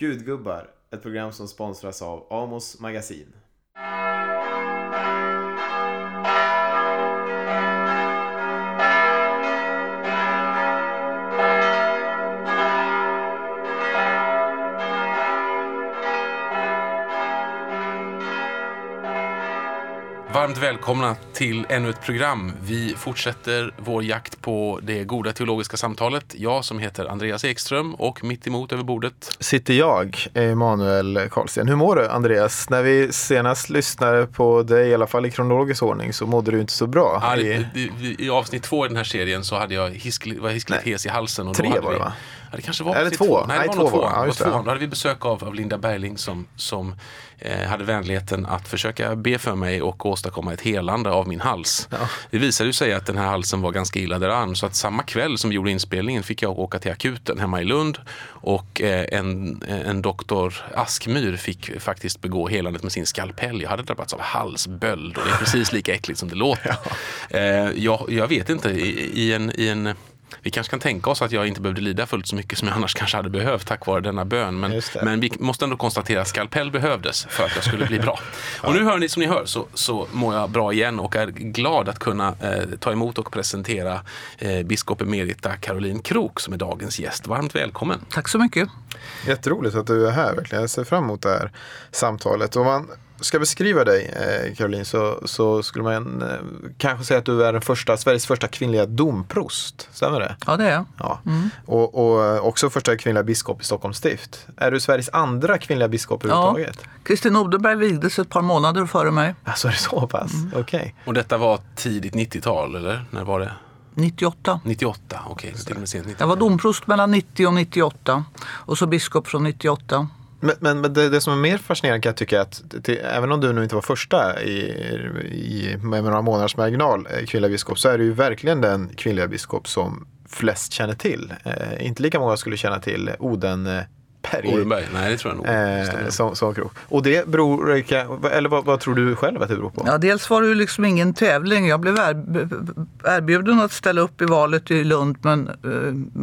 Gudgubbar, ett program som sponsras av Amos Magasin. Varmt välkomna till ännu ett program. Vi fortsätter vår jakt på det goda teologiska samtalet. Jag som heter Andreas Ekström och mitt emot över bordet sitter jag, Emanuel Karlsten. Hur mår du Andreas? När vi senast lyssnade på dig, i alla fall i kronologisk ordning, så mådde du inte så bra. Ja, I, i, i, avsnitt två i den här serien så hade jag hisklig, var hiskligt hes i halsen. Och tre då hade var det vi, va? Ja, det kanske var Eller två. Nej, Nej, det var två nog två. var. Ja, två. Då hade vi besök av, av Linda Bergling som, som eh, hade vänligheten att försöka be för mig och åstadkomma ett helande av min hals. Det visade ju sig att den här halsen var ganska illa däran så att samma kväll som vi gjorde inspelningen fick jag åka till akuten hemma i Lund och eh, en, en doktor Askmyr fick faktiskt begå helandet med sin skalpell. Jag hade drabbats av halsböld och det är precis lika äckligt som det låter. Eh, jag, jag vet inte, i, i en, i en vi kanske kan tänka oss att jag inte behövde lida fullt så mycket som jag annars kanske hade behövt tack vare denna bön. Men, men vi måste ändå konstatera att skalpell behövdes för att jag skulle bli bra. Och nu hör ni som ni hör så, så mår jag bra igen och är glad att kunna eh, ta emot och presentera eh, biskop emerita Caroline Krook som är dagens gäst. Varmt välkommen. Tack så mycket. Jätteroligt att du är här verkligen. Jag ser fram emot det här samtalet. Om man ska beskriva dig eh, Caroline så, så skulle man eh, kanske säga att du är den första, Sveriges första kvinnliga domprost. Stämmer det? Ja, det är jag. Ja. Och, och eh, också första kvinnliga biskop i Stockholms stift. Är du Sveriges andra kvinnliga biskop överhuvudtaget? Kristin Odenberg vigdes ett par månader före mig, Alltså är det så pass? Okej. Och detta var tidigt 90-tal eller? När var det? 98. 98, okej. 90 Jag var domprost mellan 90 och 98 och så biskop från 98. Men, men, men det, det som är mer fascinerande kan jag tycka är att det, även om du nu inte var första i, i, med några månaders marginal eh, kvinnliga biskop så är du ju verkligen den kvinnliga biskop som flest känner till. Eh, inte lika många skulle känna till Oden Berg. Odenberg? Nej, det tror jag nog. Eh, som, som krok. Och det beror, eller vad, vad tror du själv att det beror på? Ja, dels var det ju liksom ingen tävling. Jag blev erb- erbjuden att ställa upp i valet i Lund men eh,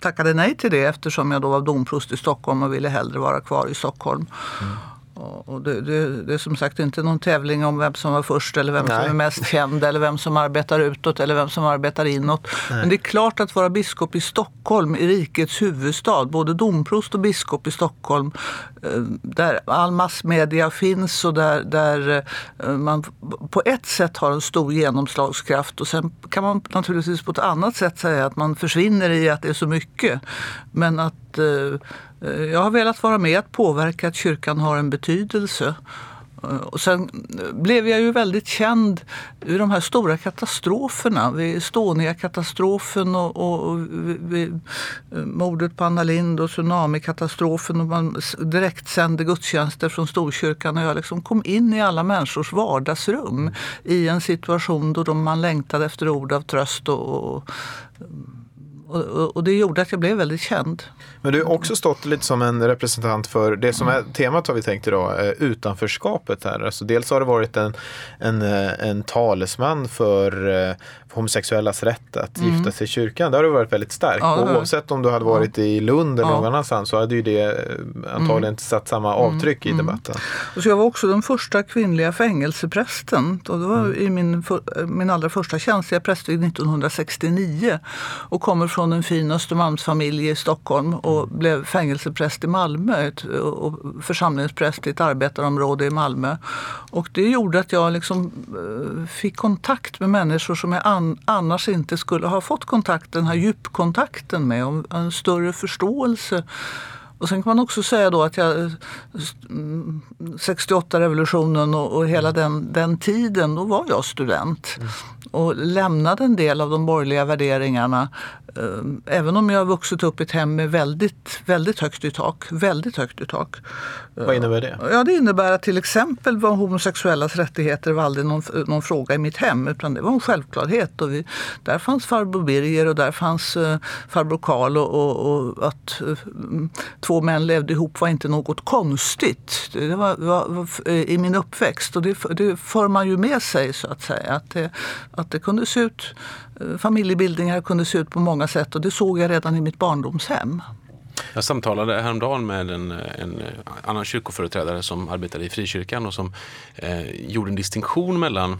tackade nej till det eftersom jag då var domprost i Stockholm och ville hellre vara kvar i Stockholm. Mm och det, det, det är som sagt inte någon tävling om vem som var först eller vem Nej. som är mest känd eller vem som arbetar utåt eller vem som arbetar inåt. Men det är klart att vara biskop i Stockholm, i rikets huvudstad, både domprost och biskop i Stockholm, eh, där all massmedia finns och där, där eh, man på ett sätt har en stor genomslagskraft och sen kan man naturligtvis på ett annat sätt säga att man försvinner i att det är så mycket. Men att eh, Eh, jag har velat vara med att påverka att kyrkan har en betydelse. Eh, och sen eh, blev jag ju väldigt känd ur de här stora katastroferna. Vid Estonia-katastrofen och, och, och vid, mordet på Anna Lindh och tsunamikatastrofen. Och man direkt direktsände gudstjänster från Storkyrkan och jag liksom kom in i alla människors vardagsrum i en situation då de, man längtade efter ord av tröst och, och, och, och det gjorde att jag blev väldigt känd. Men du har också stått lite som en representant för det som är temat har vi tänkt idag, eh, utanförskapet här. Alltså dels har det varit en, en, eh, en talesman för eh, homosexuellas rätt att gifta sig i kyrkan. Där har du varit väldigt stark. Mm. Ja, det och oavsett om du hade varit i Lund eller Ja. någon annanstans så hade ju det antagligen Mm. inte satt samma avtryck i debatten. Och så jag var också den första kvinnliga fängelseprästen. Och det var i min, för, min allra första tjänst. Jag prästvigd 1969 och kommer från en fin Östermalmsfamilj i Stockholm och blev fängelsepräst i Malmö ett, och församlingspräst i ett arbetarområde i Malmö. Och det gjorde att jag liksom, eh, fick kontakt med människor som jag an, annars inte skulle ha fått kontakt, den här djupkontakten med och en större förståelse och sen kan man också säga då att jag, mm, 68-revolutionen och, och hela den, den tiden, då var jag student. Och lämnade en del av de borgerliga värderingarna. Eh, Även om jag har vuxit upp i ett hem med väldigt, väldigt högt i tak. Väldigt högt i tak. Vad innebär det? Ja, det innebär att till exempel var homosexuellas rättigheter var aldrig någon, någon fråga i mitt hem utan det var en självklarhet. Och vi, där fanns farbror Birger och där fanns uh, farbror Karl och, och, och att uh, två män levde ihop var inte något konstigt. Det var, var, var eh, i min uppväxt och det, det för man ju med sig så att säga. Att det, att det kunde se ut, eh, Eh, familjebildningar kunde se ut på många sätt och det såg jag redan i mitt barndomshem. Jag samtalade häromdagen med en, en annan kyrkoföreträdare som arbetade i frikyrkan och som eh, gjorde en distinktion mellan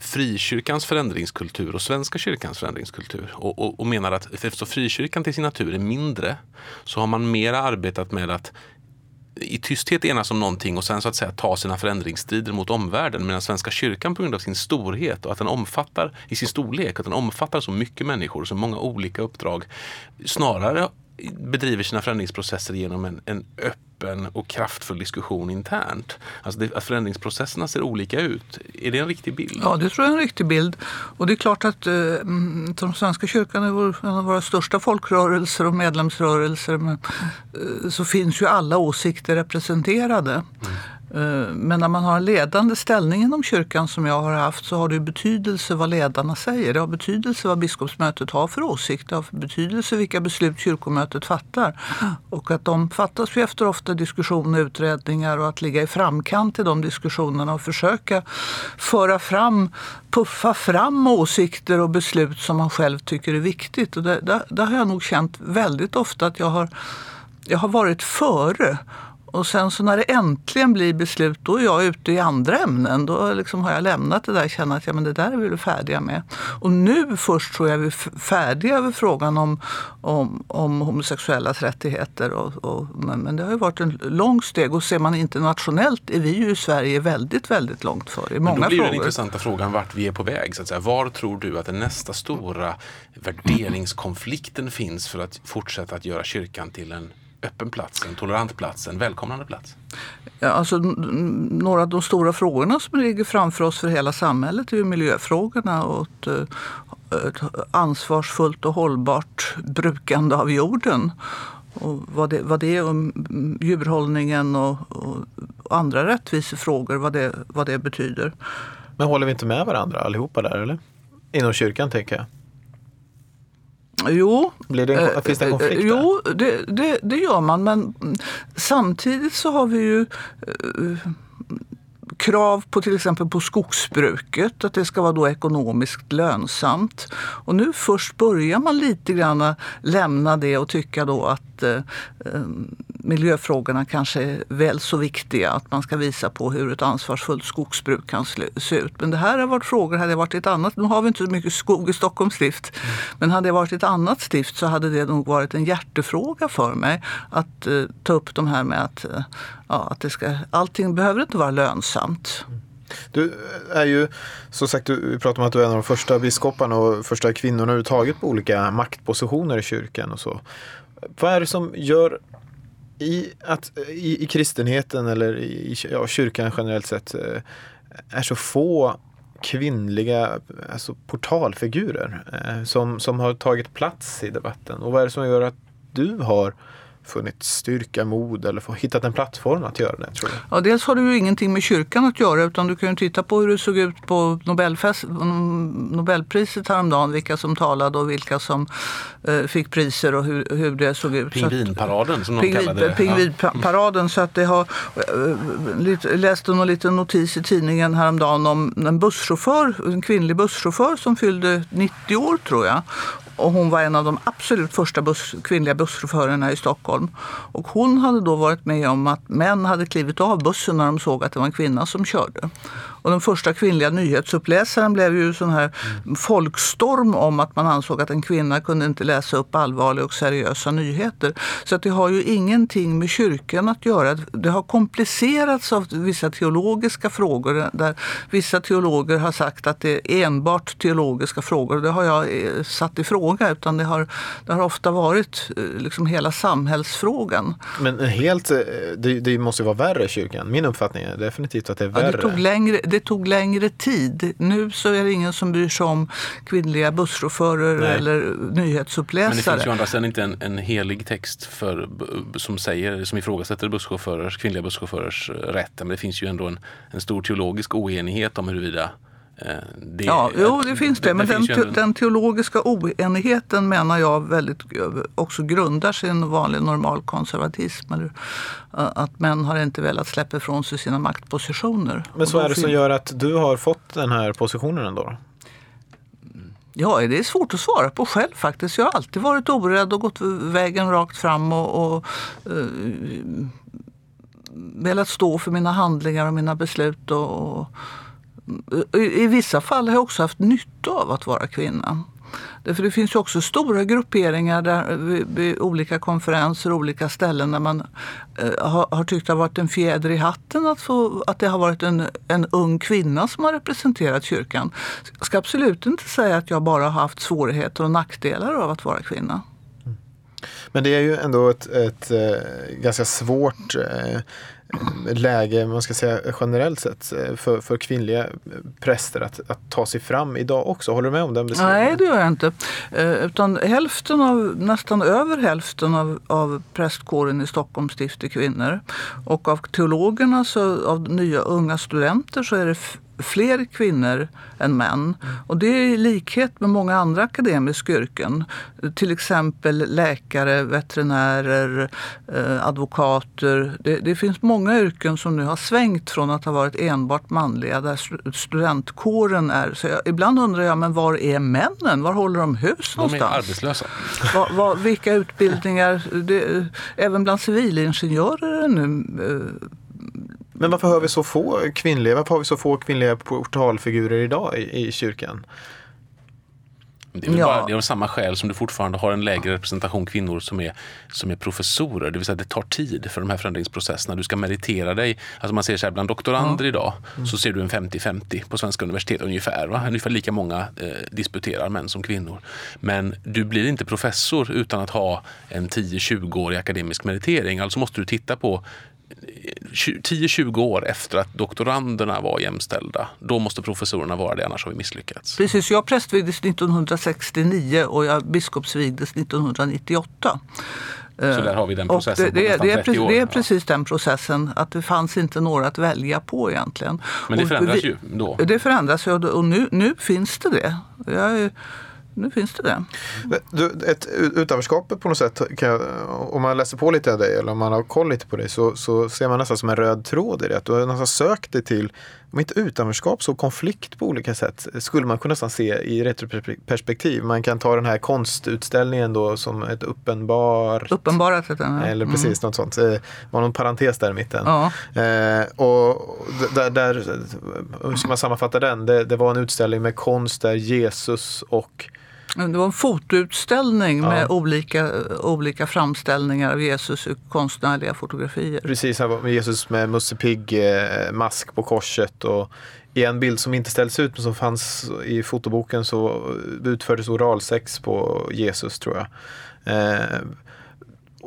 frikyrkans förändringskultur och Svenska kyrkans förändringskultur. Och, och, och menar att eftersom frikyrkan till sin natur är mindre så har man mera arbetat med att i tysthet enas om någonting och sen så att säga ta sina förändringsstrider mot omvärlden. Medan Svenska kyrkan på grund av sin storhet och att den omfattar i sin storlek, att den omfattar så mycket människor och så många olika uppdrag. Snarare bedriver sina förändringsprocesser genom en, en öppen och kraftfull diskussion internt. Alltså det, att förändringsprocesserna ser olika ut. Är det en riktig bild? Ja, det tror jag är en riktig bild. Och det är klart att eh, mm, den svenska kyrkan är vår, en av våra största folkrörelser och medlemsrörelser. Men, eh, så finns ju alla åsikter representerade. Mm. Eh, men när man har en ledande ställning inom kyrkan som jag har haft så har det betydelse vad ledarna säger. Det har betydelse vad biskopsmötet har för åsikt, Det har betydelse vilka beslut kyrkomötet fattar. Och att de fattas ju efter ofta diskussioner och utredningar och att ligga i framkant i de diskussionerna och försöka föra fram, puffa fram åsikter och beslut som man själv tycker är viktigt. Och det, det, det har jag nog känt väldigt ofta att jag har, jag har varit före och sen så när det äntligen blir beslut, då är jag ute i andra ämnen. Då liksom har jag lämnat det där och känner att ja, men det där är vi färdiga med. Och nu först tror jag vi är färdiga över frågan om, om, om homosexuellas rättigheter. Och, och, men det har ju varit en lång steg och ser man internationellt är vi ju i Sverige väldigt, väldigt långt före i många men då blir frågor. den intressanta frågan vart vi är på väg. Så att säga. Var tror du att den nästa stora värderingskonflikten finns för att fortsätta att göra kyrkan till en öppen plats, en tolerant plats, en välkomnande plats? Ja, alltså, några av de stora frågorna som ligger framför oss för hela samhället är ju miljöfrågorna och ett, eh, ett ansvarsfullt och hållbart brukande av jorden. Och vad, det, vad det är om djurhållningen och, och andra rättvisefrågor, vad det, vad det betyder. Men håller vi inte med varandra allihopa där eller? Inom kyrkan tänker jag. Jo, Blir det en, finns det en konflikt där? Jo, det, det, det, gör man. Men samtidigt så har vi ju eh, krav på till exempel på skogsbruket, att det ska vara då ekonomiskt lönsamt. Och nu först börjar man lite grann lämna det och tycka då att eh, eh, miljöfrågorna kanske är väl så viktiga. Att man ska visa på hur ett ansvarsfullt skogsbruk kan se ut. Men det här har varit frågor, hade det varit ett annat, nu har vi inte så mycket skog i Stockholms stift, mm. men hade det varit ett annat stift så hade det nog varit en hjärtefråga för mig att uh, ta upp de här med att, uh, ja, att det ska, allting behöver inte vara lönsamt. Mm. Du är ju, som sagt, du pratar om att du är en av de första biskoparna och första kvinnorna överhuvudtaget på olika maktpositioner i kyrkan och så. Vad är det som gör i, att, eh, i, i kristenheten eller i ja, kyrkan generellt sett eh, är så få kvinnliga alltså portalfigurer eh, som, som har tagit plats i debatten. Och vad är det som gör att du har funnit styrka, mod eller hittat en plattform att göra det? tror jag. Ja, dels har det ju ingenting med kyrkan att göra utan du kan ju titta på hur det såg ut på Nobelfest, Nobelpriset häromdagen, vilka som talade och vilka som eh, fick priser och hur, hur det såg ut. Pingvinparaden som de pingvin, kallade det. Pingvinparaden, ja. så att det har, eh, läste någon liten notis i tidningen häromdagen om en busschaufför, en kvinnlig busschaufför som fyllde 90 år tror jag och hon var en av de absolut första buss, kvinnliga busschaufförerna i Stockholm. Och hon hade då varit med om att män hade klivit av bussen när de såg att det var en kvinna som körde. Och den första kvinnliga nyhetsuppläsaren blev ju sån här mm. folkstorm om att man ansåg att en kvinna kunde inte läsa upp allvarliga och seriösa nyheter. Så att det har ju ingenting med kyrkan att göra. Det har komplicerats av vissa teologiska frågor där vissa teologer har sagt att det är enbart teologiska frågor. Det har jag eh, satt i fråga utan det har, det har ofta varit eh, liksom hela samhällsfrågan. Men helt, eh, det, det måste ju vara värre i kyrkan. Min uppfattning är definitivt att det är värre. Ja, det tog längre det tog längre tid. Nu så är det ingen som bryr sig om kvinnliga busschaufförer Nej. eller nyhetsuppläsare. Men det finns ju andra sidan inte en, en helig text för, som, säger, som ifrågasätter busschaufförers, kvinnliga busschaufförers rätt. Men det finns ju ändå en, en stor teologisk oenighet om huruvida Eh, det, ja, jo, det finns det. det men den, en... den, teologiska oenigheten menar jag väldigt också grundar sig i en vanlig normal konservatism. Eller, att män har inte velat släppa ifrån sig sina maktpositioner. Men så är det som gör att du har fått den här positionen ändå? Ja, det är svårt att svara på själv faktiskt. Jag har alltid varit orädd och gått vägen rakt fram och, och uh, velat stå för mina handlingar och mina beslut. Och, och i, vissa fall har jag också haft nytta av att vara kvinna. Därför det finns ju också stora grupperingar där, eh, vid, vid olika konferenser, olika ställen där man eh, har, har tyckt det har varit en fjäder i hatten att, få, att det har varit en, en ung kvinna som har representerat kyrkan. Jag ska absolut inte säga att jag bara har haft svårigheter och nackdelar av att vara kvinna. Mm. Men det är ju ändå ett, ett, ett ganska svårt eh, läge, man ska säga generellt sett, eh, för, för kvinnliga eh, präster att, att ta sig fram idag också. Håller du med om den beskrivningen? Nej, det gör jag inte. Eh, utan hälften av, nästan över hälften av, av prästkåren i Stockholm stift är kvinnor. Och av teologerna, så, av nya unga studenter, så är det fler kvinnor än män. Och det är i likhet med många andra akademiska yrken. Till exempel läkare, veterinärer, eh, advokater. Det, det, finns många yrken som nu har svängt från att ha varit enbart manliga där studentkåren är. Så jag, ibland undrar jag, men var är männen? Var håller de hus någonstans? De är arbetslösa. Var, var, vilka utbildningar? Det, även bland civilingenjörer är nu eh, men varför har vi så få kvinnliga, varför har vi så få kvinnliga portalfigurer idag i, i kyrkan? Det är, ja. bara, det är av samma skäl som du fortfarande har en lägre representation kvinnor som är, som är professorer. Det vill säga det tar tid för de här förändringsprocesserna. Du ska meritera dig. Alltså man ser så här, bland doktorander ja. idag mm. så ser du en 50-50 på svenska universitet ungefär. Va? Ungefär lika många eh, disputerar män som kvinnor. Men du blir inte professor utan att ha en 10-20-årig akademisk meritering. Alltså måste du titta på 10-20 år efter att doktoranderna var jämställda, då måste professorerna vara det, annars har vi misslyckats. Precis, jag prästvigdes 1969 och jag biskopsvigdes 1998. Så där har vi den processen det, det, det, är, precis, det är precis den processen, att det fanns inte några att välja på egentligen. Men det förändras vi, ju då? Det förändras ju och nu, nu finns det det. Jag nu finns det det. Du, ett utanförskap på något sätt, jag, om man läser på lite av dig eller om man har koll lite på dig så, så ser man nästan som en röd tråd i det. du har nästan sökt dig till, om inte utanförskap så konflikt på olika sätt skulle man kunna nästan se i retroperspektiv. Man kan ta den här konstutställningen då som ett uppenbart... Uppenbarat. Ja. Eller precis mm. något sånt. Det var någon parentes där i mitten. Ja. Eh, och där, där, hur ska man sammanfatta den? Det, det var en utställning med konst där Jesus och det var en fotoutställning ja. med olika, olika framställningar av Jesus i konstnärliga fotografier. Precis, med Jesus med Musse Pigg eh, mask på korset och i en bild som inte ställdes ut men som fanns i fotoboken så utfördes oralsex på Jesus tror jag. Eh,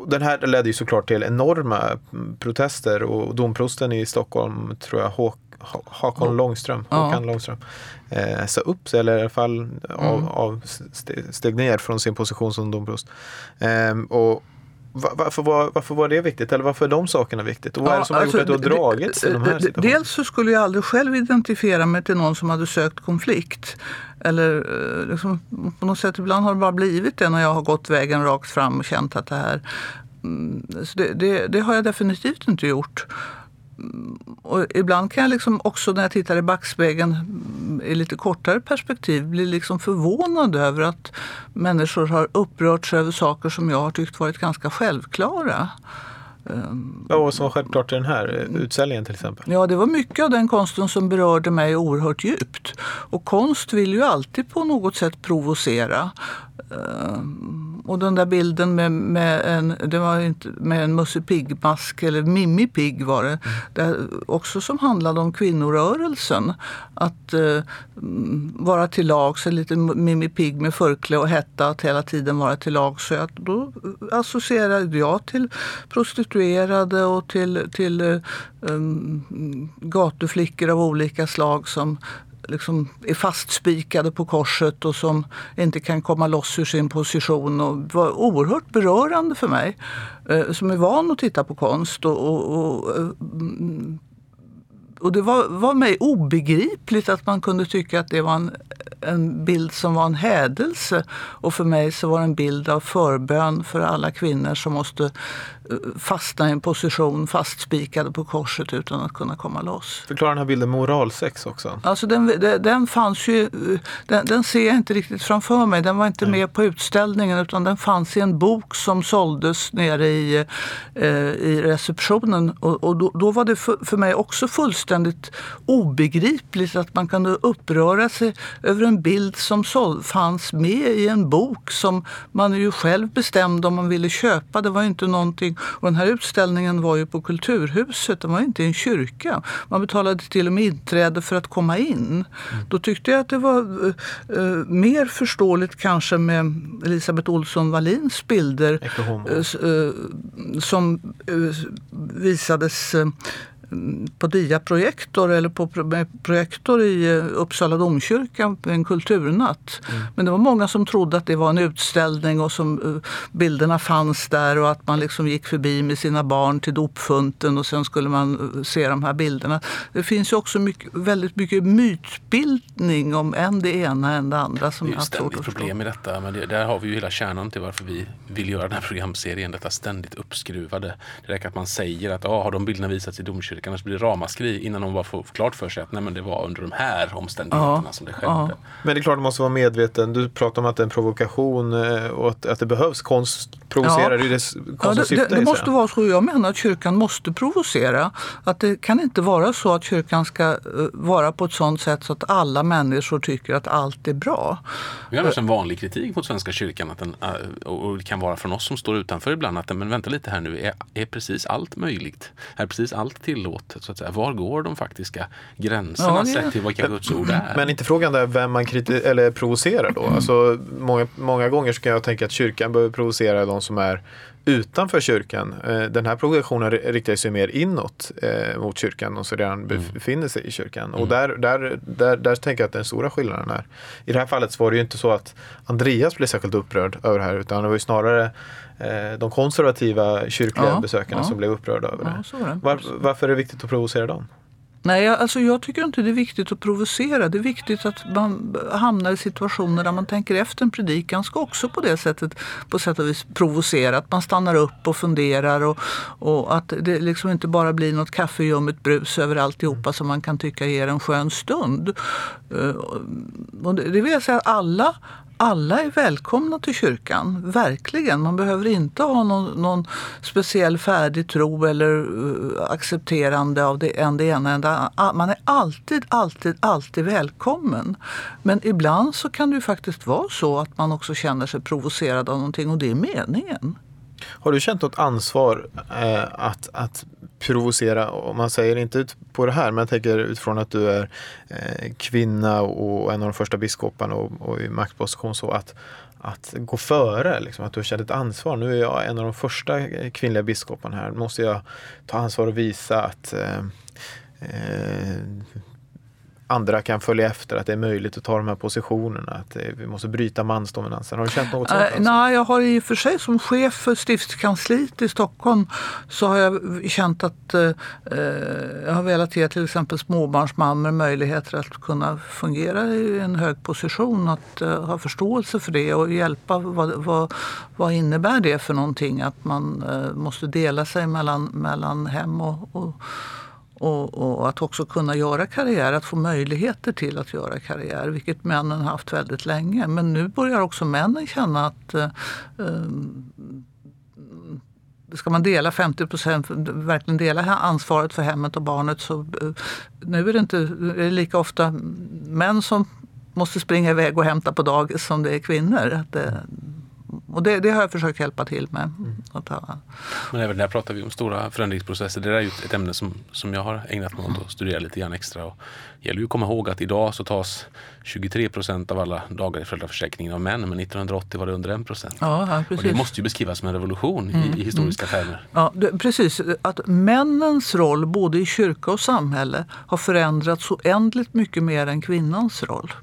den här ledde ju såklart till enorma protester och domprosten i Stockholm tror jag Håkan Långström, Håkan Långström eh, sa upp sig eller i alla fall av, mm. av steg ner från sin position som domprost. Eh, och varför var, varför var det viktigt? Eller varför är de sakerna viktigt? Och vad ja, är det som alltså, har gjort att du har dragits till de här situationerna? Dels så skulle jag aldrig själv identifiera mig till någon som hade sökt konflikt. Eller eh, liksom, på något sätt, ibland har det bara blivit det när jag har gått vägen rakt fram och känt att det här... Mm, så det, det, det har jag definitivt inte gjort och ibland kan jag liksom också när jag tittar i backspegeln i lite kortare perspektiv bli liksom förvånad över att människor har upprörts över saker som jag har tyckt varit ganska självklara. Ja, och som självklart i den här utställningen till exempel. Ja, det var mycket av den konsten som berörde mig oerhört djupt. Och konst vill ju alltid på något sätt provocera. Ehm, och den där bilden med, med en, det var inte, med en Musse Pigg-mask, eller Mimmi Pigg var det, mm. också som handlade om kvinnorörelsen. Att uh, vara till lags, lite Mimmi Pigg med förkläde och hetta, att hela tiden vara till lags. Så då associerade jag till prostituerade och till, till um, gatuflickor av olika slag som liksom är fastspikade på korset och som inte kan komma loss ur sin position. Och det var oerhört berörande för mig eh, som är van att titta på konst. Och, och, och, eh, och det var, var mig obegripligt att man kunde tycka att det var en, en bild som var en hädelse. Och för mig så var det en bild av förbön för alla kvinnor som måste fastna i en position fastspikade på korset utan att kunna komma loss. Förklara den här bilden moralsex också. Alltså den, den fanns ju, den, den, ser jag inte riktigt framför mig. Den var inte mm. med på utställningen utan den fanns i en bok som såldes nere i, eh, i receptionen. Och, och då, då, var det för, för mig också fullständigt obegripligt att man kunde uppröra sig över en bild som såld, fanns med i en bok som man ju själv bestämde om man ville köpa. Det var inte någonting, och den här utställningen var ju på Kulturhuset, det var inte i en kyrka. Man betalade till och med inträde för att komma in. Mm. Då tyckte jag att det var uh, mer förståeligt kanske med Elisabeth Olsson Wallins bilder uh, som visades på diaprojektor eller på projektor i eh, Uppsala domkyrka en kulturnatt. Mm. Men det var många som trodde att det var en utställning och som eh, bilderna fanns där och att man liksom gick förbi med sina barn till dopfunten och sen skulle man eh, se de här bilderna. Det finns ju också mycket, väldigt mycket mytbildning om en det ena än det andra. Som det är ju ständigt problem med detta. Men det, där har vi ju hela kärnan till varför vi vill göra den här programserien. Detta ständigt uppskruvade. Det räcker att man säger att ah, har de bilderna visats i domkyrkan kyrkan. Annars blir det ramaskri innan de bara får klart för sig att nej, men det var under de här omständigheterna ja. som det skedde. Ja. Men det är klart man måste vara medveten. Du pratar om att det är en provokation eh, och att, att det behövs konst provocerar. Ja. Det är det ja, det, det, det måste vara så. Jag menar att kyrkan måste provocera. Att det kan inte vara så att kyrkan ska uh, vara på ett sådant sätt så att alla människor tycker att allt är bra. Vi har en vanlig kritik mot Svenska kyrkan att den, uh, och det kan vara från oss som står utanför ibland att men vänta lite här nu, är, är precis allt möjligt? Är precis allt tillåtet? Så att säga. Var går de faktiska gränserna ja, sett till vilka Guds ord är? Men inte frågan där vem man kriti- eller provocerar då? Alltså, många, många gånger så kan jag tänka att kyrkan behöver provocera de som är utanför kyrkan. Eh, den här provokationen riktar sig mer inåt eh, mot kyrkan och som redan mm. befinner sig i kyrkan. Mm. Och där, där, där, där tänker jag att den stora skillnaden är. I det här fallet var det ju inte så att Andreas blev särskilt upprörd över det här utan det var ju snarare eh, de konservativa kyrkliga ja, besökarna ja. som blev upprörda över ja, det. Var, varför är det viktigt att provocera dem? Nej, alltså jag tycker inte det är viktigt att provocera. Det är viktigt att man hamnar i situationer där man tänker efter. En predikan ska också på det sättet på sätt och vis provocera. Att man stannar upp och funderar och, och att det liksom inte bara blir något kaffeljummet brus över alltihopa som man kan tycka ger en skön stund. Eh, och det vill jag säga att alla alla är välkomna till kyrkan, verkligen. Man behöver inte ha någon, någon speciell färdig tro eller uh, accepterande av det, än det ena än det andra. Man är alltid, alltid, alltid välkommen. Men ibland så kan det ju faktiskt vara så att man också känner sig provocerad av någonting och det är meningen. Har du känt något ansvar eh, att, att provocera, om man säger inte ut på det här, men jag tänker utifrån att du är eh, kvinna och en av de första biskoparna och, och i maktposition så att att gå före, liksom, att du har känt ett ansvar. Nu är jag en av de första eh, kvinnliga biskoparna här. Måste jag ta ansvar och visa att eh, eh, andra kan följa efter, att det är möjligt att ta de här positionerna, att vi måste bryta mansdominansen. Har du känt något sånt? Äh, nej, jag har i och för sig som chef för stiftskansliet i Stockholm så har jag känt att eh, jag har velat ge till exempel småbarnsmammor möjligheter att kunna fungera i en hög position, att eh, ha förståelse för det och hjälpa. Vad, vad, vad innebär det för någonting att man eh, måste dela sig mellan, mellan hem och, och och, och, att också kunna göra karriär, att få möjligheter till att göra karriär, vilket männen har haft väldigt länge. Men nu börjar också männen känna att eh, eh ska man dela 50 procent, verkligen dela ansvaret för hemmet och barnet så eh, nu är det inte är det lika ofta män som måste springa iväg och hämta på dagis som det är kvinnor. Att det, och det, det, har jag försökt hjälpa till med. Att ha. Men även där pratar vi om stora förändringsprocesser. Det är ju ett ämne som, som jag har ägnat mig åt att studera lite grann extra. Och det gäller ju att komma ihåg att idag så tas 23 procent av alla dagar i föräldraförsäkringen av män. Men 1980 var det under 1 procent. Ja, och det måste ju beskrivas som en revolution mm. i, i, mm. historiska mm. termer. Ja, det, precis. Att männens roll både i kyrka och samhälle har förändrats oändligt mycket mer än kvinnans roll.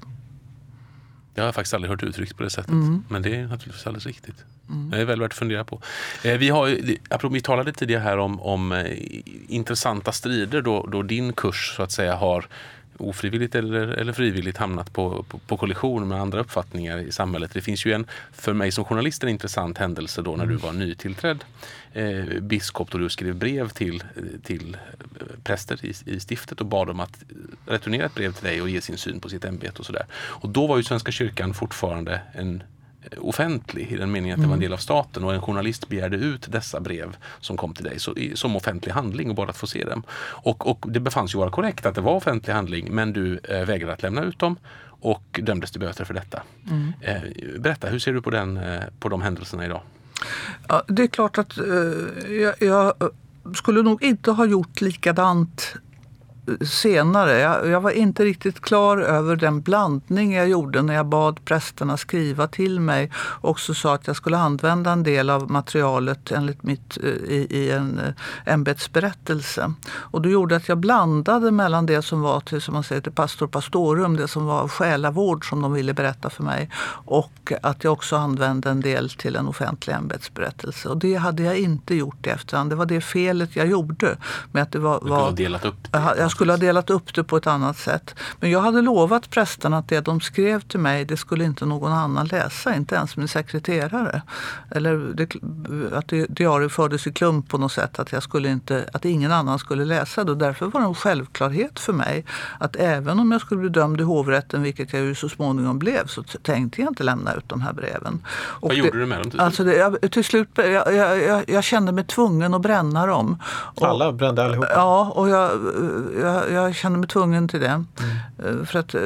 Det har jag faktiskt aldrig hört uttryckt på det sättet. Mm. Men det är naturligtvis alldeles riktigt. Mm. Det är väl värt att fundera på. Eh, vi, har, vi talade tidigare här om, om eh, intressanta strider då, då din kurs så att säga har ofrivilligt eller, eller frivilligt hamnat på, på, på, kollision med andra uppfattningar i samhället. Det finns ju en, för mig som journalist, en intressant händelse då när du var nytillträdd eh, biskop då du skrev brev till, till eh, präster i, i stiftet och bad dem att returnera ett brev till dig och ge sin syn på sitt ämbete och sådär. Och då var ju Svenska kyrkan fortfarande en offentlig i den meningen att det var en mm. del av staten och en journalist begärde ut dessa brev som kom till dig så, som offentlig handling och bara att få se dem. Och, och det befanns ju vara korrekt att det var offentlig handling men du eh, vägrade att lämna ut dem och dömdes till böter för detta. Mm. Eh, berätta, hur ser du på, den, eh, på de händelserna idag? Ja, det är klart att eh, jag, jag skulle nog inte ha gjort likadant senare. Jag, jag, var inte riktigt klar över den blandning jag gjorde när jag bad prästerna skriva till mig och också sa att jag skulle använda en del av materialet enligt mitt, eh, i, i en eh, ämbetsberättelse. Och det gjorde att jag blandade mellan det som var till, som man säger, till pastor pastorum, det som var själavård som de ville berätta för mig och att jag också använde en del till en offentlig ämbetsberättelse. Och det hade jag inte gjort i efterhand. Det var det felet jag gjorde. Med att det var, du kunde ha delat upp det? Jag skulle ha delat upp det på ett annat sätt. Men jag hade lovat prästerna att det de skrev till mig det skulle inte någon annan läsa, inte ens min sekreterare. Eller det, att diariet fördes i klump på något sätt, att, jag skulle inte, att ingen annan skulle läsa det. Och därför var det en självklarhet för mig att även om jag skulle bli dömd i hovrätten, vilket jag ju så småningom blev, så tänkte jag inte lämna ut de här breven. Och Vad gjorde du med dem till slut? Alltså det, jag, till slut jag, jag, jag, kände mig tvungen att bränna dem. Och, Alla brände allihopa? Ja, och jag, jag, jag kände mig tvungen till det. Mm. För, att, eh,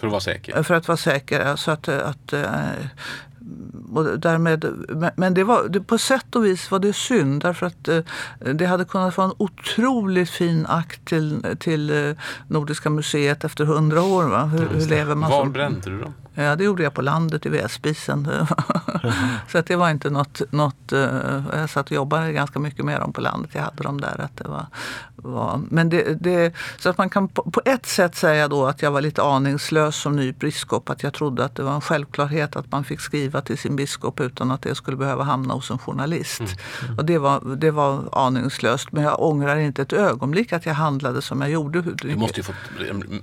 för att vara säker? För att vara säker. Så att, att, eh, och därmed, men det var, det, på sätt och vis var det synd därför att det hade kunnat vara en otroligt fin akt till, till Nordiska museet efter hundra år. Va? Hur, hur lever man Var brände du dem? Ja, det gjorde jag på landet i vedspisen. Så att det var inte något, något... Eh, jag satt och jobbade ganska mycket med dem på landet. Jag hade dem där. Att det var, var men det, det, så att man kan på, på, ett sätt säga då att jag var lite aningslös som ny biskop. Att jag trodde att det var en självklarhet att man fick skriva till sin biskop utan att det skulle behöva hamna hos en journalist. Mm. Mm. Och det var, det var aningslöst. Men jag ångrar inte ett ögonblick att jag handlade som jag gjorde. Du måste ju fått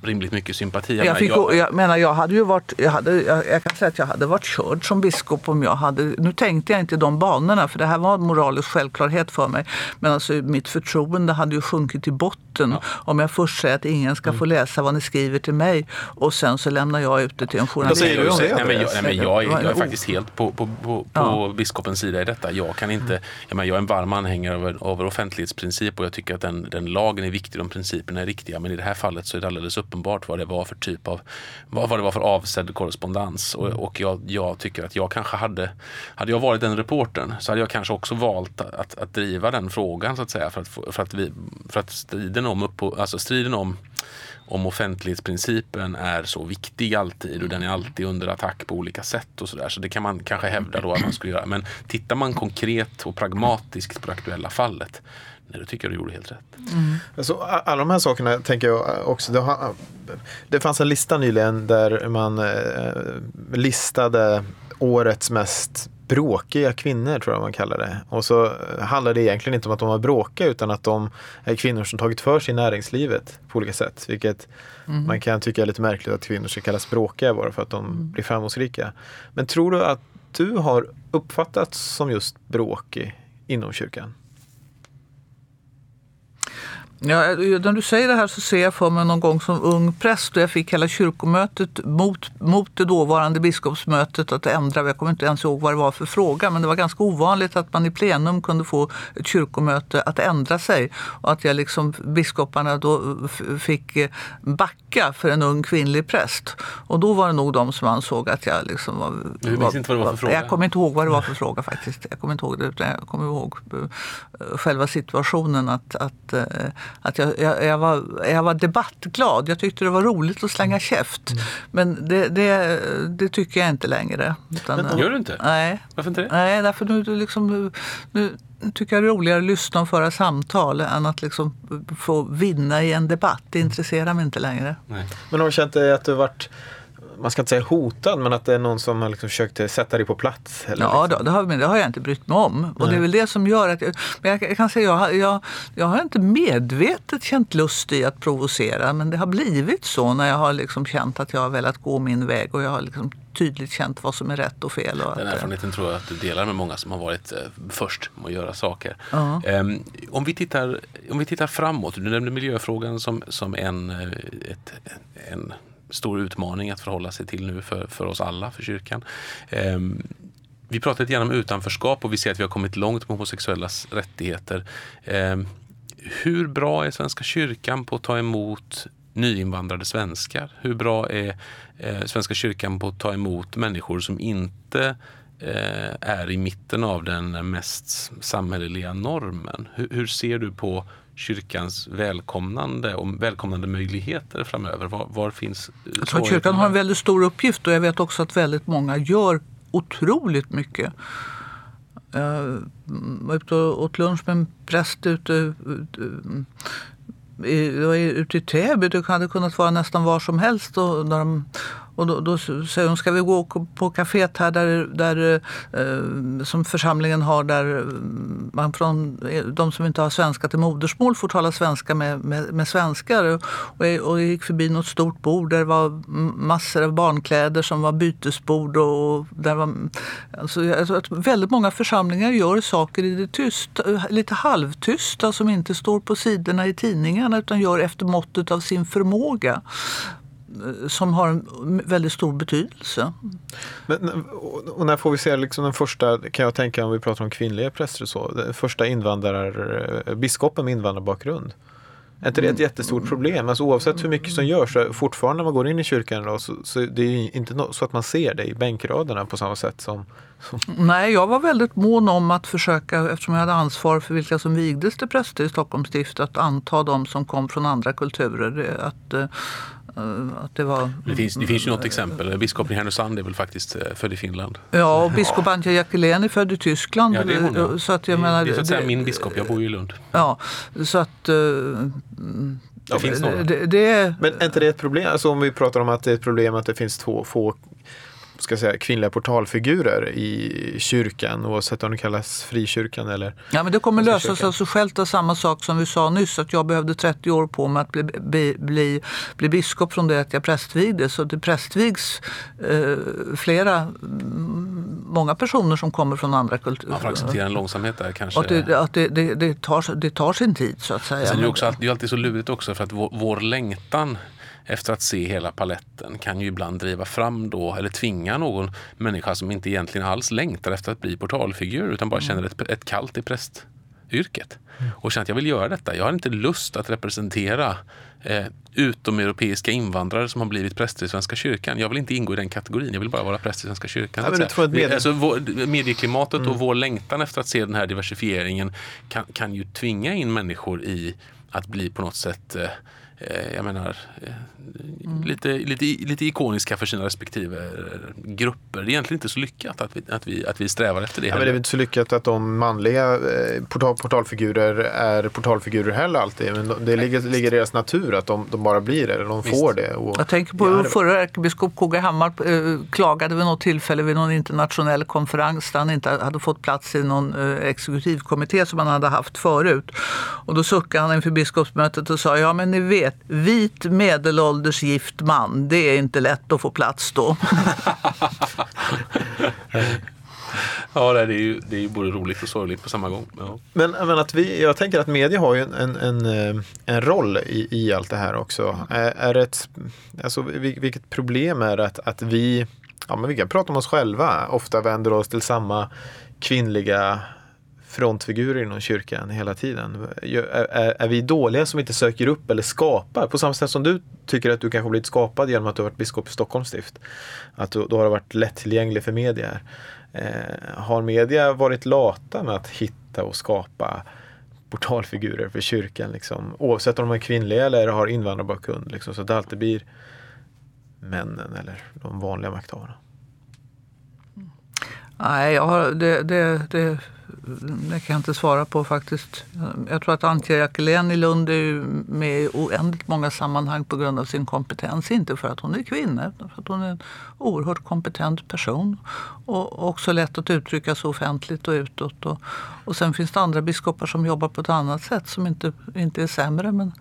rimligt mycket sympati. Jag, fick, jag, jag menar, jag hade ju varit... Jag hade, jag, jag, kan säga att jag hade varit körd som biskop om jag hade... Nu tänkte jag inte i de banorna för det här var en moralisk självklarhet för mig. Men alltså mitt förtroende hade ju sjunkit i botten ja. om jag först säger att ingen ska få mm. läsa vad ni skriver till mig och sen så lämnar jag ut det till en journalist. Nej, men jag, nej, men jag, är, jag är faktiskt helt på, på, på, på ja. biskopens sida i detta. Jag kan inte... Mm. Jag, menar, jag är en varm anhängare av, av offentlighetsprincip och jag tycker att den, den lagen är viktig, de principerna är riktiga. Men i det här fallet så är det alldeles uppenbart vad det var för typ av... Vad, vad det var för avsedd korrespondens. Och, och jag, jag, tycker att jag kanske hade, hade jag varit den reportern så hade jag kanske också valt att, att driva den frågan så att säga för att, för att, vi, för att striden om, upp, alltså striden om om offentlighetsprincipen är så viktig alltid och den är alltid under attack på olika sätt och sådär. Så det kan man kanske hävda då att man skulle göra. Men tittar man konkret och pragmatiskt på det aktuella fallet Nej, det tycker jag du gjorde helt rätt. Mm. Alltså, alla de här sakerna tänker jag också. Det, har, det fanns en lista nyligen där man eh, listade årets mest bråkiga kvinnor tror jag man kallar det. Och så handlar det egentligen inte om att de var bråkiga utan att de är kvinnor som tagit för sig i näringslivet på olika sätt. Vilket mm. man kan tycka är lite märkligt att kvinnor ska kallas bråkiga bara för att de mm. blir framgångsrika. Men tror du att du har uppfattats som just bråkig inom kyrkan? Ja, när du säger det här så ser jag för mig någon gång som ung präst och jag fick hela kyrkomötet mot, mot det dåvarande biskopsmötet att ändra. Jag kommer inte ens ihåg vad det var för fråga men det var ganska ovanligt att man i plenum kunde få ett kyrkomöte att ändra sig och att jag liksom, biskoparna då fick eh, backa för en ung kvinnlig präst. Och då var det nog de som ansåg att jag liksom var... Du minns inte vad det var för fråga? Jag kommer inte ihåg vad det var för fråga faktiskt. Jag kommer inte ihåg det utan jag kommer ihåg eh, själva situationen att, att eh, att jag, jag, jag, var, jag var debattglad. Jag tyckte det var roligt att slänga käft. Mm. Men det, det, det, tycker jag inte längre. Utan, Men, gör du inte? Nej. Varför inte det? Nej, därför nu, liksom, nu tycker jag det är roligare att lyssna och föra samtal än att liksom få vinna i en debatt. Det intresserar mig inte längre. Nej. Men har du känt att du varit man ska inte säga hotad, men att det är någon som har liksom försökt sätta dig på plats? Eller ja, liksom. då, det, har, men det har jag inte brytt mig om. Och det är väl det som gör att jag, men jag, jag kan säga jag, har- jag, jag har inte medvetet känt lust i att provocera, men det har blivit så när jag har liksom känt att jag har velat gå min väg och jag har liksom tydligt känt vad som är rätt och fel. Och Den att, erfarenheten tror jag att du delar med många som har varit eh, först med att göra saker. Ja. Ehm, om, vi tittar, om vi tittar framåt, du nämnde miljöfrågan som, som en, eh, ett, en stor utmaning att förhålla sig till nu för, för oss alla, för kyrkan. Ehm, vi pratar lite grann om utanförskap och vi ser att vi har kommit långt med homosexuellas rättigheter. Ehm, hur bra är Svenska kyrkan på att ta emot nyinvandrade svenskar? Hur bra är eh, Svenska kyrkan på att ta emot människor som inte eh, är i mitten av den mest samhälleliga normen? Hur, hur ser du på kyrkans välkomnande och välkomnande möjligheter framöver? Var, var finns eh, Jag tror att kyrkan har en väldigt stor uppgift och jag vet också att väldigt många gör otroligt mycket. Jag var ute och åt lunch med en präst ute, det var ute i Täby. Det hade kunnat vara nästan var som helst. Och, där de, och då, då säger hon, ska vi gå på kaféet här där, där, eh, som församlingen har där mm, man från, eh, de som inte har svenska till modersmål får tala svenska med, med, med svenskar. Och jag, och jag gick förbi något stort bord där det var massor av barnkläder som var bytesbord. Och där var, alltså, alltså, att väldigt många församlingar gör saker i det tysta, eh, lite halvtysta som inte står på sidorna i tidningarna utan gör efter måttet av sin förmåga som har en väldigt stor betydelse. Men, och när får vi se liksom den första, kan jag tänka om vi pratar om kvinnliga präster så, den första invandrar, biskopen med invandrarbakgrund? Är inte det ett jättestort problem? Alltså oavsett hur mycket som görs, så fortfarande när man går in i kyrkan då, så, så det är inte nå- så att man ser det i bänkraderna på samma sätt som... Nej, jag var väldigt mån om att försöka, eftersom jag hade ansvar för vilka som vigdes till präster i Stockholms stift, att anta de som kom från andra kulturer. Det- Att, eh, eh, att det var... Det finns, det finns ju något exempel. Biskopen i Härnösand är väl faktiskt eh, född i Finland. Ja, och biskop Antje Jackelén är född i Tyskland. Ja, det är hon. Ja. Så att jag det, menar, det är så att säga det- min biskop. Jag bor ju i Lund. Ja, så att... Det det, det är, Men är inte det ett problem? Alltså om vi pratar om att det är ett problem att det finns två få ska säga, kvinnliga portalfigurer i kyrkan oavsett om det kallas frikyrkan eller Ja, men det kommer lösa sig av sig självt av samma sak som vi sa nyss, att jag behövde 30 år på mig att bli, bli, bli, bli biskop från det att jag prästvigdes. Så det prästvigs eh, flera, mm, många personer som kommer från andra kulturer. Man får acceptera en långsamhet där kanske. Och att det, att det, det, det, tar, det tar sin tid så att säga. Sen är det, också alltid, det är alltid så lurigt också för att vår, vår längtan efter att se hela paletten kan ju ibland driva fram då eller tvinga någon människa som inte egentligen alls längtar efter att bli portalfigur utan bara känner ett, ett kallt i prästyrket. Och känner att jag vill göra detta. Jag har inte lust att representera eh, utomeuropeiska invandrare som har blivit präster i Svenska kyrkan. Jag vill inte ingå i den kategorin. Jag vill bara vara präst i Svenska kyrkan. Ja, men tror med- alltså, vår, medieklimatet och vår längtan efter att se den här diversifieringen kan, kan ju tvinga in människor i att bli på något sätt eh, jag menar, eh, lite, lite, lite ikoniska för sina respektive eh, grupper. Det är egentligen inte så lyckat att vi, att vi, att vi strävar efter det. Ja, men det är väl inte så lyckat att de manliga eh, portal, portalfigurer är portalfigurer heller alltid. Men de- det ligger, ligger i deras natur att de, de bara blir det, eller de får det. Och, Jag tänker på hur förra ärkebiskop KG Hammar eh, klagade vid något tillfälle vid någon internationell konferens där han inte hade fått plats i någon eh, exekutivkommitté som han hade haft förut. Och då suckade han inför biskopsmötet och sa, ja men ni vet, vit medelålders gift man, det är inte lätt att få plats då. Ja, det är ju, det är ju både roligt och sorgligt på samma gång. Ja. Men, men att vi, jag tänker att media har ju en, en, en, eh, roll i, i allt det här också. Är, är det ett, alltså, vil- vilket problem är det att, att vi, ja men vi kan prata om oss själva, ofta vänder oss till samma kvinnliga frontfigurer inom kyrkan hela tiden. Är, är, är vi dåliga som inte söker upp eller skapar? På samma sätt som du tycker att du kanske blivit skapad genom att du har varit biskop i Stockholms stift. Att du, då har du varit lättillgänglig för media. här. Eh, har media varit lata med att hitta och skapa portalfigurer för kyrkan? Liksom, oavsett om de är kvinnliga eller har invandrarbakgrund. Liksom, så att det alltid blir männen eller de vanliga makthavarna. Nej, jag har, det, det, det, det kan jag inte svara på faktiskt. Jag tror att Antje Jackelén i Lund är med i oändligt många sammanhang på grund av sin kompetens. Inte för att hon är kvinna, utan för att hon är en oerhört kompetent person. Och också lätt att uttrycka sig offentligt och utåt. Och, och sen finns det andra biskopar som jobbar på ett annat sätt som inte, inte är sämre. Men,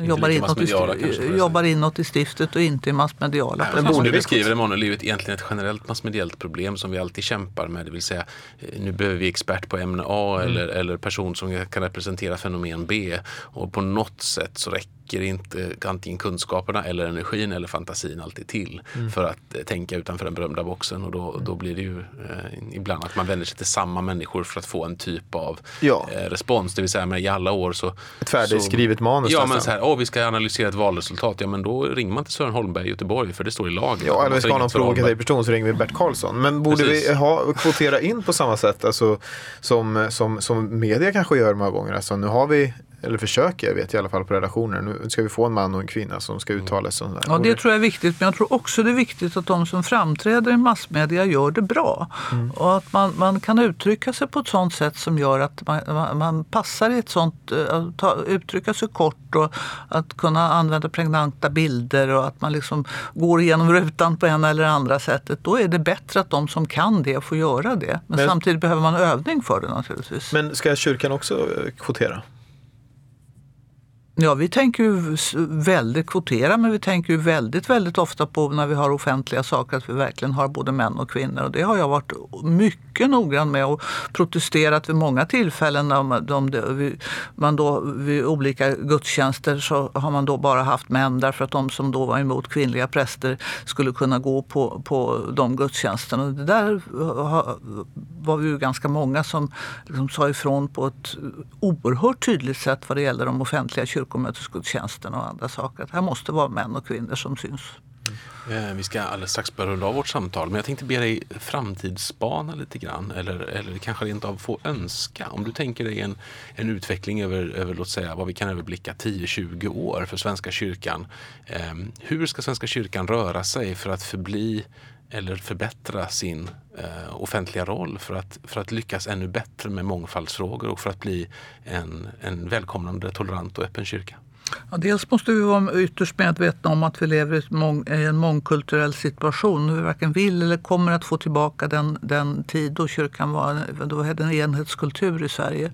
jobbar inåt, i, jobbar inåt i stiftet och inte i massmediala. Nej, men borde skriver Emanuel egentligen ett generellt massmediellt problem som vi alltid kämpar med. Det vill säga eh, nu behöver vi expert på ämne A mm. eller, eller person som kan representera fenomen B. Och på något sätt så räcker räcker inte antingen kunskaperna eller energin eller fantasin alltid till mm. för att eh, tänka utanför den berömda boxen. Och då, då blir det ju eh, ibland att man vänder sig till samma människor för att få en typ av ja. eh, respons. Det vill säga med i alla år så... Ett färdigskrivet manus Ja, men så här, åh, vi ska analysera ett valresultat. Ja, men då ringer man till Sören Holmberg i Göteborg för det står i lagen. Ja, eller vi ska ha någon provokativ person så ringer vi Bert Karlsson. Men borde Precis. vi ha, kvotera in på samma sätt alltså, som, som, som media kanske gör många gånger? Alltså, nu har vi eller försöker, vet jag i alla fall på redaktioner. Nu ska vi få en man och en kvinna som ska uttala sig. Ja, det tror jag är viktigt. Men jag tror också det är viktigt att de som framträder i massmedia gör det bra. Mm. Och att man, man kan uttrycka sig på ett sånt sätt som gör att man, man passar i ett sånt, eh, att ta, uttrycka sig kort och att kunna använda pregnanta bilder och att man liksom går igenom rutan på ena eller andra sättet. Då är det bättre att de som kan det får göra det. Men, men samtidigt behöver man övning för det naturligtvis. Men ska kyrkan också eh, kvotera? Ja, vi tänker ju väldigt kvotera, men vi tänker ju väldigt, väldigt ofta på när vi har offentliga saker att vi verkligen har både män och kvinnor. Och det har jag varit mycket noggrann med och protesterat vid många tillfällen. Om de, man då, vid olika gudstjänster så har man då bara haft män därför att de som då var emot kvinnliga präster skulle kunna gå på, på de gudstjänsterna. Det där var vi ju ganska många som liksom sa ifrån på ett oerhört tydligt sätt vad det gäller de offentliga kyrkomötesgudstjänsterna och andra saker. Att här måste vara män och kvinnor som syns. Eh, vi ska alldeles strax börja runda av vårt samtal, men jag tänkte be dig framtidsspana lite grann eller, eller kanske rent av få önska. Om du tänker dig en, en utveckling över, över, låt säga, vad vi kan överblicka 10-20 år för Svenska kyrkan. Eh, hur ska Svenska kyrkan röra sig för att förbli eller förbättra sin eh, offentliga roll för att, för att lyckas ännu bättre med mångfaldsfrågor och för att bli en, en välkomnande, tolerant och öppen kyrka? Ja, dels måste vi vara ytterst medvetna om att vi lever i en mångkulturell situation. Vi varken vill eller kommer att få tillbaka den, den tid då kyrkan var, då hade en enhetskultur i Sverige.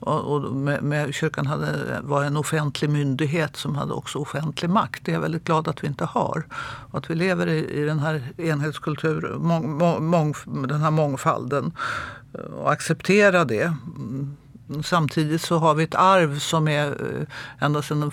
Och, och med, med, kyrkan hade, var en offentlig myndighet som hade också offentlig makt. Det är jag väldigt glad att vi inte har. Och att vi lever i, i den här enhetskulturen, mång, mång, den här mångfalden och acceptera det. Samtidigt så har vi ett arv som är eh, ända sedan,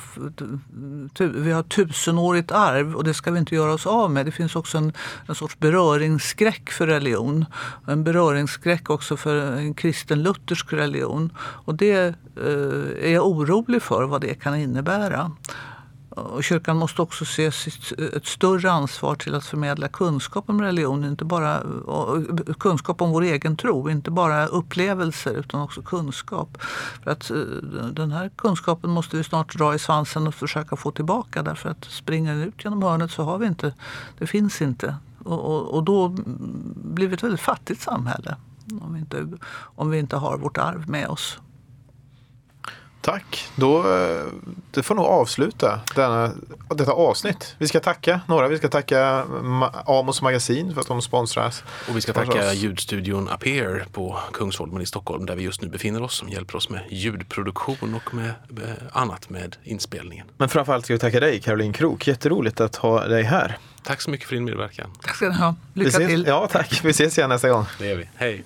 vi har tusenårigt arv och det ska vi inte göra oss av med. Det finns också en, en sorts beröringsskräck för religion. En beröringsskräck också för en kristen luthersk religion. Och det eh, är jag orolig för vad det kan innebära. Och kyrkan måste också se ett större ansvar till att förmedla kunskap om religion, inte bara kunskap om vår egen tro, inte bara upplevelser utan också kunskap. För att eh, den här kunskapen måste vi snart dra i svansen och försöka få tillbaka därför att springer den ut genom hörnet så har vi inte, det finns inte. Och, och, och då blir vi ett väldigt fattigt samhälle om vi inte, om vi inte har vårt arv med oss. Tack. Då, eh, det får nog avsluta denna, detta avsnitt. Vi ska tacka några. Vi ska tacka Amos Magasin för att de sponsrar Och vi ska tacka oss. ljudstudion Appear på Kungsholmen i Stockholm där vi just nu befinner oss som hjälper oss med ljudproduktion och med, med annat med inspelningen. Men framförallt ska vi tacka dig Caroline Krook. Jätteroligt att ha dig här. Tack så mycket för din medverkan. Tack ska ni ha. Lycka ses, till. Ja, tack. Vi ses igen nästa gång. Det gör vi. Hej.